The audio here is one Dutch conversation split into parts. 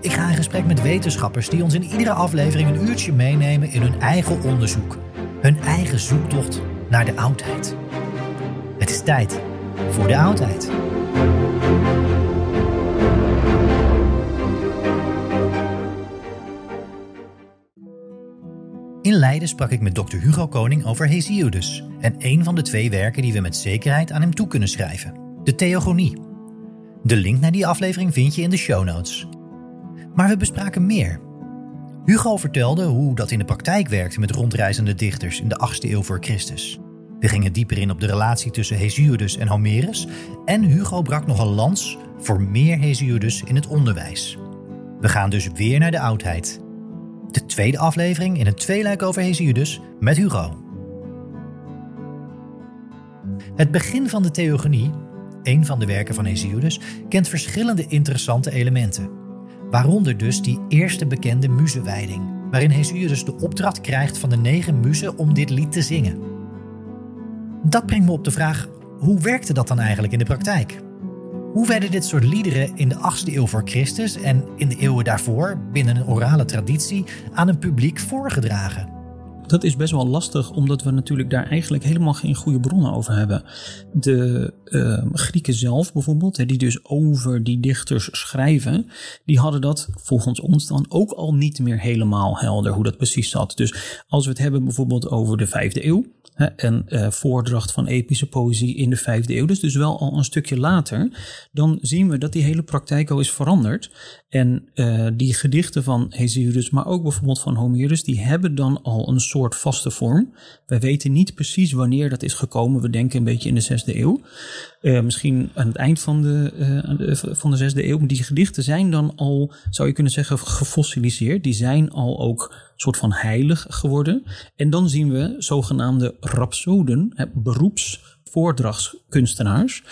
Ik ga in gesprek met wetenschappers die ons in iedere aflevering een uurtje meenemen in hun eigen onderzoek. Hun eigen zoektocht naar de oudheid. Het is tijd voor de oudheid. In Leiden sprak ik met Dr. Hugo Koning over Hesiodus en een van de twee werken die we met zekerheid aan hem toe kunnen schrijven: de Theogonie. De link naar die aflevering vind je in de show notes. Maar we bespraken meer. Hugo vertelde hoe dat in de praktijk werkte met rondreizende dichters in de 8e eeuw voor Christus. We gingen dieper in op de relatie tussen Hesiodus en Homerus en Hugo brak nog een lans voor meer Hesiodus in het onderwijs. We gaan dus weer naar de oudheid. De tweede aflevering in een tweeluik over Hesiodus met Hugo. Het begin van de Theogonie, een van de werken van Hesiodus, kent verschillende interessante elementen. Waaronder dus die eerste bekende muzenwijding, waarin Hesiodus de opdracht krijgt van de negen muzen om dit lied te zingen. Dat brengt me op de vraag: hoe werkte dat dan eigenlijk in de praktijk? Hoe werden dit soort liederen in de 8e eeuw voor Christus en in de eeuwen daarvoor, binnen een orale traditie, aan een publiek voorgedragen? Dat is best wel lastig, omdat we natuurlijk daar eigenlijk helemaal geen goede bronnen over hebben. De uh, Grieken zelf bijvoorbeeld, hè, die dus over die dichters schrijven, die hadden dat volgens ons dan ook al niet meer helemaal helder hoe dat precies zat. Dus als we het hebben bijvoorbeeld over de vijfde eeuw, en uh, voordracht van epische poëzie in de vijfde eeuw, dus, dus wel al een stukje later, dan zien we dat die hele praktijk al is veranderd. En uh, die gedichten van Hesiodus, maar ook bijvoorbeeld van Homerus, die hebben dan al een soort vaste vorm. Wij weten niet precies wanneer dat is gekomen. We denken een beetje in de zesde eeuw. Uh, misschien aan het eind van de, uh, van de zesde eeuw. Maar die gedichten zijn dan al, zou je kunnen zeggen, gefossiliseerd. Die zijn al ook soort van heilig geworden. En dan zien we zogenaamde rhapsoden, beroepsvoordragskunstenaars,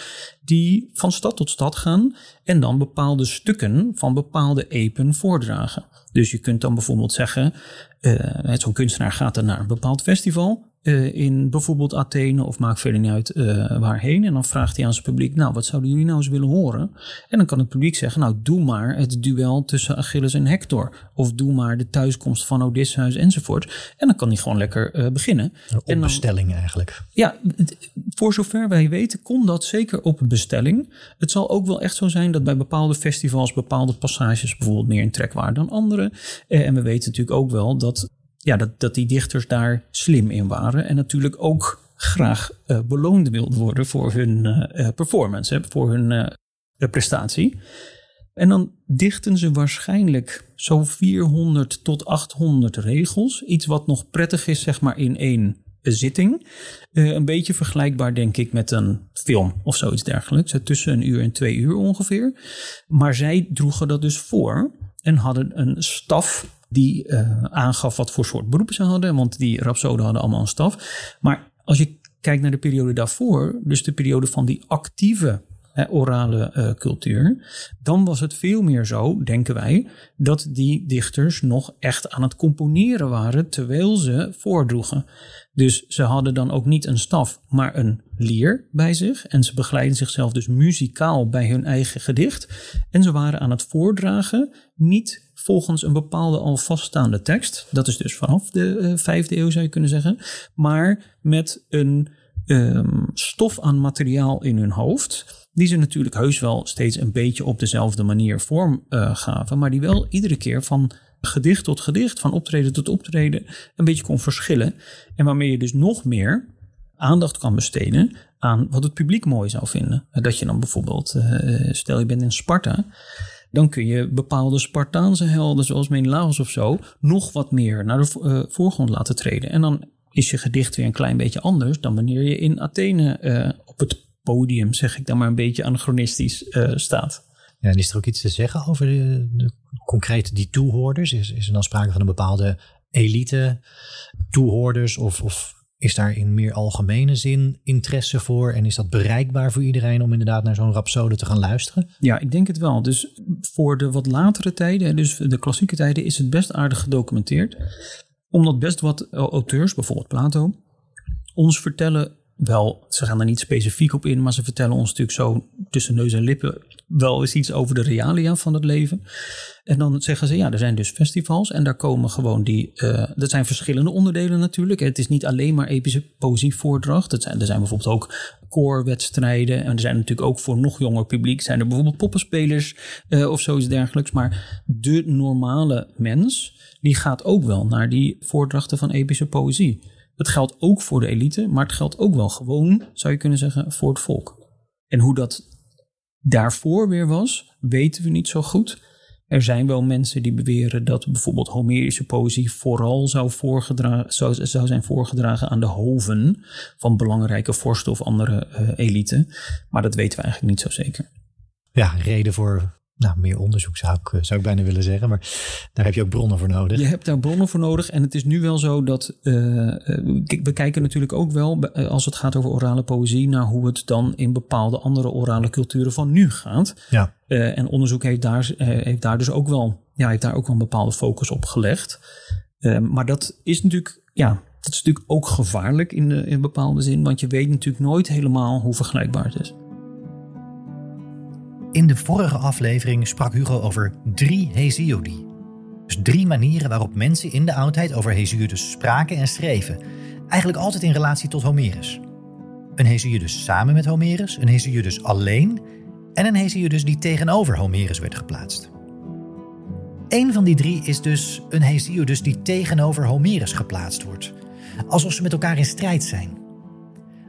die van stad tot stad gaan en dan bepaalde stukken van bepaalde epen voordragen. Dus je kunt dan bijvoorbeeld zeggen, uh, zo'n kunstenaar gaat dan naar een bepaald festival uh, in bijvoorbeeld Athene of maakt verder niet uit uh, waarheen. En dan vraagt hij aan zijn publiek, nou wat zouden jullie nou eens willen horen? En dan kan het publiek zeggen, nou doe maar het duel tussen Achilles en Hector. Of doe maar de thuiskomst van Odysseus enzovoort. En dan kan hij gewoon lekker uh, beginnen. Op bestelling eigenlijk. Ja, voor zover wij weten kon dat zeker op bestelling. Het zal ook wel echt zo zijn dat bij bepaalde festivals bepaalde passages bijvoorbeeld meer in trek waren dan andere. en we weten natuurlijk ook wel dat ja, dat, dat die dichters daar slim in waren. En natuurlijk ook graag uh, beloond wilden worden voor hun uh, performance, hè, voor hun prestatie. En dan dichten ze waarschijnlijk zo'n 400 tot 800 regels. Iets wat nog prettig is, zeg maar, in één zitting. een beetje vergelijkbaar, denk ik, met een film of zoiets dergelijks. Tussen een uur en twee uur ongeveer. Maar zij droegen dat dus voor en hadden een staf die uh, aangaf wat voor soort beroepen ze hadden. Want die rapsoden hadden allemaal een staf. Maar als je kijkt naar de periode daarvoor, dus de periode van die actieve orale cultuur, dan was het veel meer zo, denken wij, dat die dichters nog echt aan het componeren waren terwijl ze voordroegen. Dus ze hadden dan ook niet een staf, maar een lier bij zich. En ze begeleiden zichzelf dus muzikaal bij hun eigen gedicht. En ze waren aan het voordragen, niet volgens een bepaalde al vaststaande tekst. Dat is dus vanaf de uh, vijfde eeuw zou je kunnen zeggen. Maar met een um, stof aan materiaal in hun hoofd. Die ze natuurlijk heus wel steeds een beetje op dezelfde manier vorm uh, gaven. Maar die wel iedere keer van gedicht tot gedicht, van optreden tot optreden, een beetje kon verschillen. En waarmee je dus nog meer aandacht kan besteden aan wat het publiek mooi zou vinden. Dat je dan bijvoorbeeld, uh, stel je bent in Sparta, dan kun je bepaalde Spartaanse helden, zoals Menelaus of zo, nog wat meer naar de uh, voorgrond laten treden. En dan is je gedicht weer een klein beetje anders dan wanneer je in Athene uh, op het podium, zeg ik dan maar een beetje anachronistisch, staat. Ja, en is er ook iets te zeggen over de, de concreet die toehoorders? Is, is er dan sprake van een bepaalde elite toehoorders of, of is daar in meer algemene zin interesse voor en is dat bereikbaar voor iedereen om inderdaad naar zo'n rapsode te gaan luisteren? Ja, ik denk het wel. Dus voor de wat latere tijden, dus de klassieke tijden, is het best aardig gedocumenteerd. Omdat best wat auteurs, bijvoorbeeld Plato, ons vertellen wel, ze gaan er niet specifiek op in, maar ze vertellen ons natuurlijk zo tussen neus en lippen wel eens iets over de realia van het leven. En dan zeggen ze, ja, er zijn dus festivals en daar komen gewoon die, uh, dat zijn verschillende onderdelen natuurlijk. Het is niet alleen maar epische poëzievoordracht. Zijn, er zijn bijvoorbeeld ook koorwedstrijden en er zijn natuurlijk ook voor nog jonger publiek zijn er bijvoorbeeld poppenspelers uh, of zoiets dergelijks. Maar de normale mens, die gaat ook wel naar die voordrachten van epische poëzie. Het geldt ook voor de elite, maar het geldt ook wel gewoon, zou je kunnen zeggen, voor het volk. En hoe dat daarvoor weer was, weten we niet zo goed. Er zijn wel mensen die beweren dat bijvoorbeeld Homerische poëzie vooral zou, zou, zou zijn voorgedragen aan de hoven van belangrijke vorsten of andere uh, elite. Maar dat weten we eigenlijk niet zo zeker. Ja, reden voor nou, meer onderzoek zou ik, zou ik bijna willen zeggen. Maar daar heb je ook bronnen voor nodig. Je hebt daar bronnen voor nodig. En het is nu wel zo dat. Uh, we kijken natuurlijk ook wel, als het gaat over orale poëzie, naar hoe het dan in bepaalde andere orale culturen van nu gaat. Ja. Uh, en onderzoek heeft daar, uh, heeft daar dus ook wel, ja, heeft daar ook wel een bepaalde focus op gelegd. maar dat is natuurlijk, ja, dat is natuurlijk ook gevaarlijk in, in bepaalde zin. Want je weet natuurlijk nooit helemaal hoe vergelijkbaar het is. In de vorige aflevering sprak Hugo over drie Hesiodi. Dus drie manieren waarop mensen in de oudheid over Hesiodus spraken en schreven. Eigenlijk altijd in relatie tot Homerus. Een Hesiodus samen met Homerus, een Hesiodus alleen en een Hesiodus die tegenover Homerus werd geplaatst. Eén van die drie is dus een Hesiodus die tegenover Homerus geplaatst wordt. Alsof ze met elkaar in strijd zijn.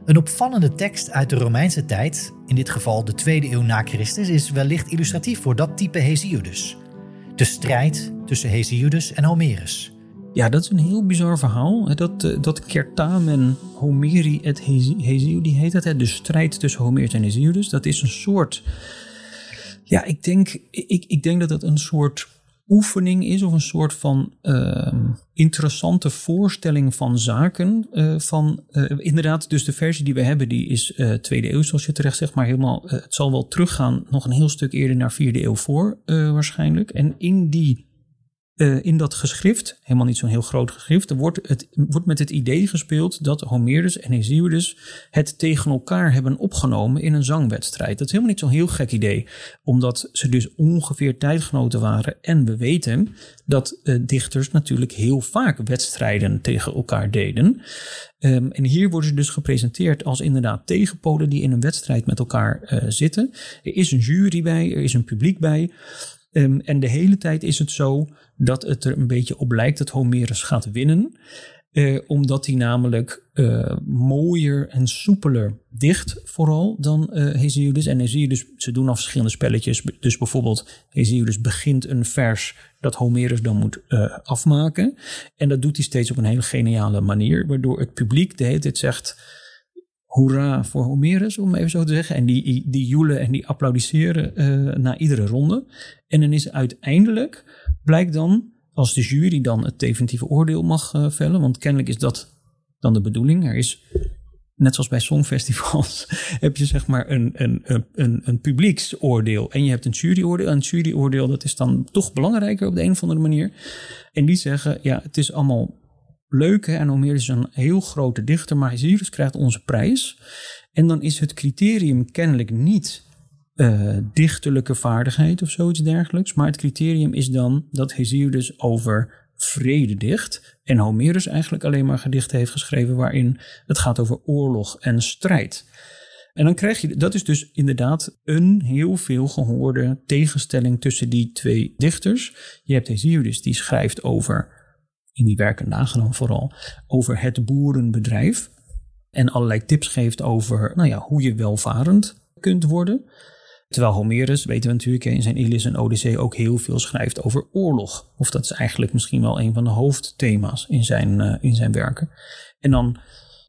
Een opvallende tekst uit de Romeinse tijd, in dit geval de tweede eeuw na Christus, is wellicht illustratief voor dat type Hesiodus. De strijd tussen Hesiodus en Homerus. Ja, dat is een heel bizar verhaal. Dat, eh, dat Kertamen Homeri et Hesiodi heet het. De strijd tussen Homerus en Hesiodus. Dat is een soort... Ja, ik denk, ik, ik denk dat het een soort oefening is of een soort van uh, interessante voorstelling van zaken. Uh, van, uh, inderdaad, dus de versie die we hebben, die is tweede eeuw, zoals je terecht zegt, maar helemaal, het zal wel teruggaan nog een heel stuk eerder naar vierde eeuw voor waarschijnlijk. En in die uh, in dat geschrift, helemaal niet zo'n heel groot geschrift, wordt, het, wordt met het idee gespeeld dat Homerus en Hesiodus het tegen elkaar hebben opgenomen in een zangwedstrijd. Dat is helemaal niet zo'n heel gek idee, omdat ze dus ongeveer tijdgenoten waren. En we weten dat uh, dichters natuurlijk heel vaak wedstrijden tegen elkaar deden. Um, en hier worden ze dus gepresenteerd als inderdaad tegenpolen die in een wedstrijd met elkaar uh, zitten. Er is een jury bij, er is een publiek bij. Um, en de hele tijd is het zo dat het er een beetje op lijkt dat Homerus gaat winnen. Uh, omdat hij namelijk uh, mooier en soepeler dicht vooral dan uh, Hesiodus. En Hesiodus, ze doen al verschillende spelletjes. Dus bijvoorbeeld Hesiodus begint een vers dat Homerus dan moet afmaken. En dat doet hij steeds op een hele geniale manier. Waardoor het publiek de hele tijd zegt hoera voor Homerus, om even zo te zeggen. En die, die joelen en die applaudisseren uh, na iedere ronde. En dan is uiteindelijk, blijkt dan, als de jury dan het definitieve oordeel mag uh, vellen, want kennelijk is dat dan de bedoeling. Er is net zoals bij songfestivals, heb je zeg maar een, een, een, een publieksoordeel en je hebt een juryoordeel. En een juryoordeel, dat is dan toch belangrijker op de een of andere manier. En die zeggen, ja, het is allemaal leuk hè, en Homer is een heel grote dichter, maar Hesiodus krijgt onze prijs. En dan is het criterium kennelijk niet uh, dichterlijke vaardigheid of zoiets dergelijks, maar het criterium is dan dat Hesiodus over vrede dicht. En Homerus eigenlijk alleen maar gedichten heeft geschreven waarin het gaat over oorlog en strijd. En dan krijg je, dat is dus inderdaad een heel veel gehoorde tegenstelling tussen die twee dichters. Je hebt Hesiodus die schrijft over, in die werken nagelang vooral, over het boerenbedrijf. En allerlei tips geeft over nou ja, hoe je welvarend kunt worden. Terwijl Homerus, weten we natuurlijk in zijn Ilias en Odyssee ook heel veel schrijft over oorlog. Of dat is eigenlijk misschien wel een van de hoofdthema's in zijn, uh, in zijn werken. En dan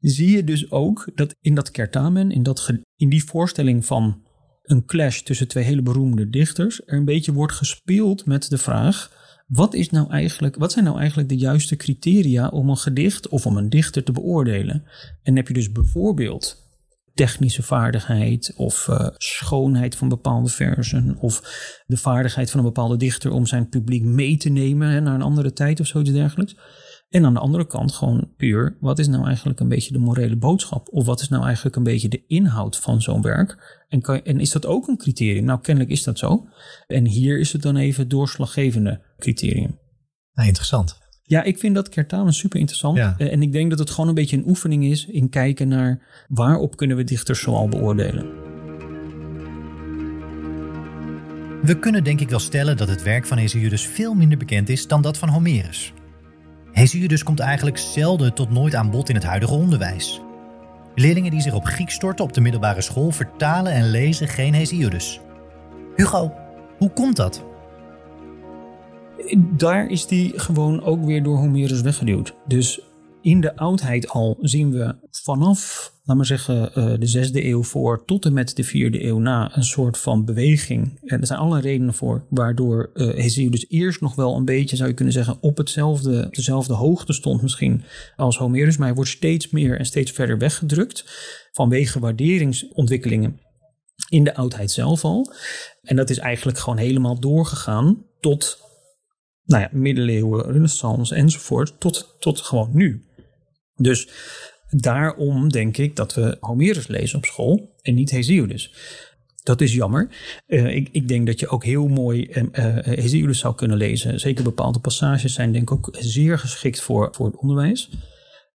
zie je dus ook dat in dat Kertamen, in, dat, in die voorstelling van een clash tussen twee hele beroemde dichters, er een beetje wordt gespeeld met de vraag: wat, is nou eigenlijk, wat zijn nou eigenlijk de juiste criteria om een gedicht of om een dichter te beoordelen? En heb je dus bijvoorbeeld technische vaardigheid of uh, schoonheid van bepaalde versen of de vaardigheid van een bepaalde dichter om zijn publiek mee te nemen hè, naar een andere tijd of zoiets dergelijks. En aan de andere kant gewoon puur, wat is nou eigenlijk een beetje de morele boodschap? Of wat is nou eigenlijk een beetje de inhoud van zo'n werk? En, kan, en is dat ook een criterium? Nou, kennelijk is dat zo. En hier is het dan even het doorslaggevende criterium. Nou, interessant. Ja, ik vind dat Kertamen super interessant. Ja. Eh, en ik denk dat het gewoon een beetje een oefening is in kijken naar waarop kunnen we dichters zoal beoordelen. We kunnen denk ik wel stellen dat het werk van Hesiodus veel minder bekend is dan dat van Homerus. Hesiodus komt eigenlijk zelden tot nooit aan bod in het huidige onderwijs. Leerlingen die zich op Griek storten op de middelbare school vertalen en lezen geen Hesiodus. Hugo, hoe komt dat? daar is die gewoon ook weer door Homerus weggeduwd. Dus in de oudheid al zien we vanaf, laten we zeggen, eh, de zesde eeuw voor tot en met de vierde eeuw na een soort van beweging. En er zijn allerlei redenen voor, waardoor uh, Hesiodus eerst nog wel een beetje, zou je kunnen zeggen, op hetzelfde, dezelfde hoogte stond misschien als Homerus. Maar hij wordt steeds meer en steeds verder weggedrukt vanwege waarderingsontwikkelingen in de oudheid zelf al. En dat is eigenlijk gewoon helemaal doorgegaan tot nou ja, middeleeuwen, renaissance enzovoort, tot, tot gewoon nu. Dus daarom denk ik dat we Homerus lezen op school en niet Hesiodus. Dat is jammer. Uh, ik, ik, denk dat je ook heel mooi uh, Hesiodus zou kunnen lezen. Zeker bepaalde passages zijn denk ik ook zeer geschikt voor, voor het onderwijs.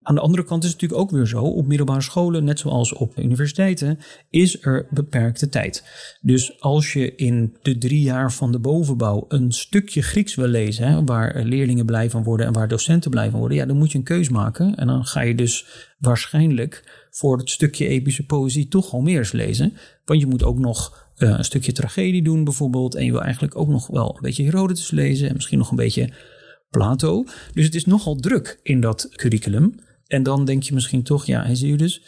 Aan de andere kant is het natuurlijk ook weer zo, op middelbare scholen, net zoals op universiteiten, is er beperkte tijd. Dus als je in de drie jaar van de bovenbouw een stukje Grieks wil lezen, hè, waar leerlingen blij van worden en waar docenten blij van worden, ja, dan moet je een keus maken. En dan ga je dus waarschijnlijk voor het stukje epische poëzie toch Homerus lezen. Want je moet ook nog uh, een stukje tragedie doen bijvoorbeeld. En je wil eigenlijk ook nog wel een beetje Herodotus lezen en misschien nog een beetje Plato. Dus het is nogal druk in dat curriculum. En dan denk je misschien toch, ja, Hesiodus.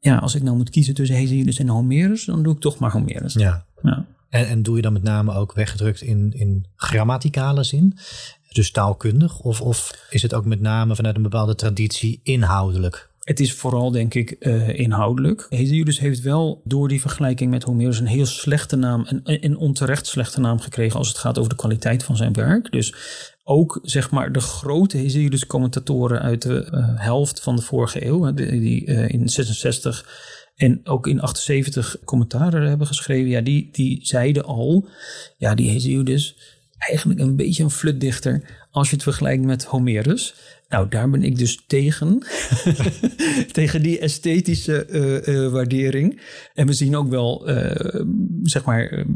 Ja, als ik nou moet kiezen tussen Hesiodus en Homerus, dan doe ik toch maar Homerus. Ja. ja. En, en doe je dan met name ook weggedrukt in, in grammaticale zin? Dus taalkundig? Of, of is het ook met name vanuit een bepaalde traditie inhoudelijk? Het is vooral, denk ik, uh, inhoudelijk. Hesiodus heeft wel door die vergelijking met Homerus een heel slechte naam, een, een onterecht slechte naam gekregen als het gaat over de kwaliteit van zijn werk. Dus ook zeg maar de grote Hesiodus-commentatoren uit de uh, helft van de vorige eeuw, die, die uh, in 66 en ook in 78 commentaren hebben geschreven, ja, die, die zeiden al, ja, die Hesiodus, eigenlijk een beetje een flutdichter als je het vergelijkt met Homerus. Nou, daar ben ik dus tegen. tegen die esthetische uh, uh, waardering. En we zien ook wel, uh, zeg maar,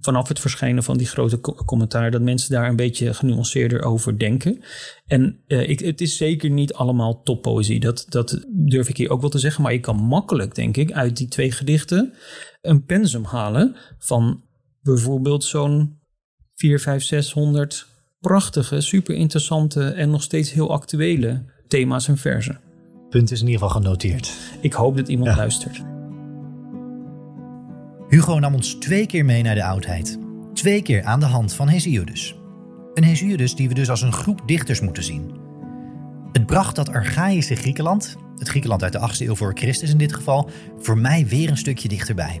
vanaf het verschijnen van die grote commentaar, dat mensen daar een beetje genuanceerder over denken. En ik, het is zeker niet allemaal toppoëzie. Dat, dat durf ik hier ook wel te zeggen. Maar je kan makkelijk, denk ik, uit die twee gedichten een pensum halen van bijvoorbeeld zo'n 4, 5, 600 prachtige, super interessante en nog steeds heel actuele thema's en versen. Punt is in ieder geval genoteerd. Ik hoop dat iemand luistert. Hugo nam ons twee keer mee naar de oudheid. Twee keer aan de hand van Hesiodus. Een Hesiodus die we dus als een groep dichters moeten zien. Het bracht dat archaïsche Griekenland, het Griekenland uit de 8e eeuw voor Christus in dit geval, voor mij weer een stukje dichterbij.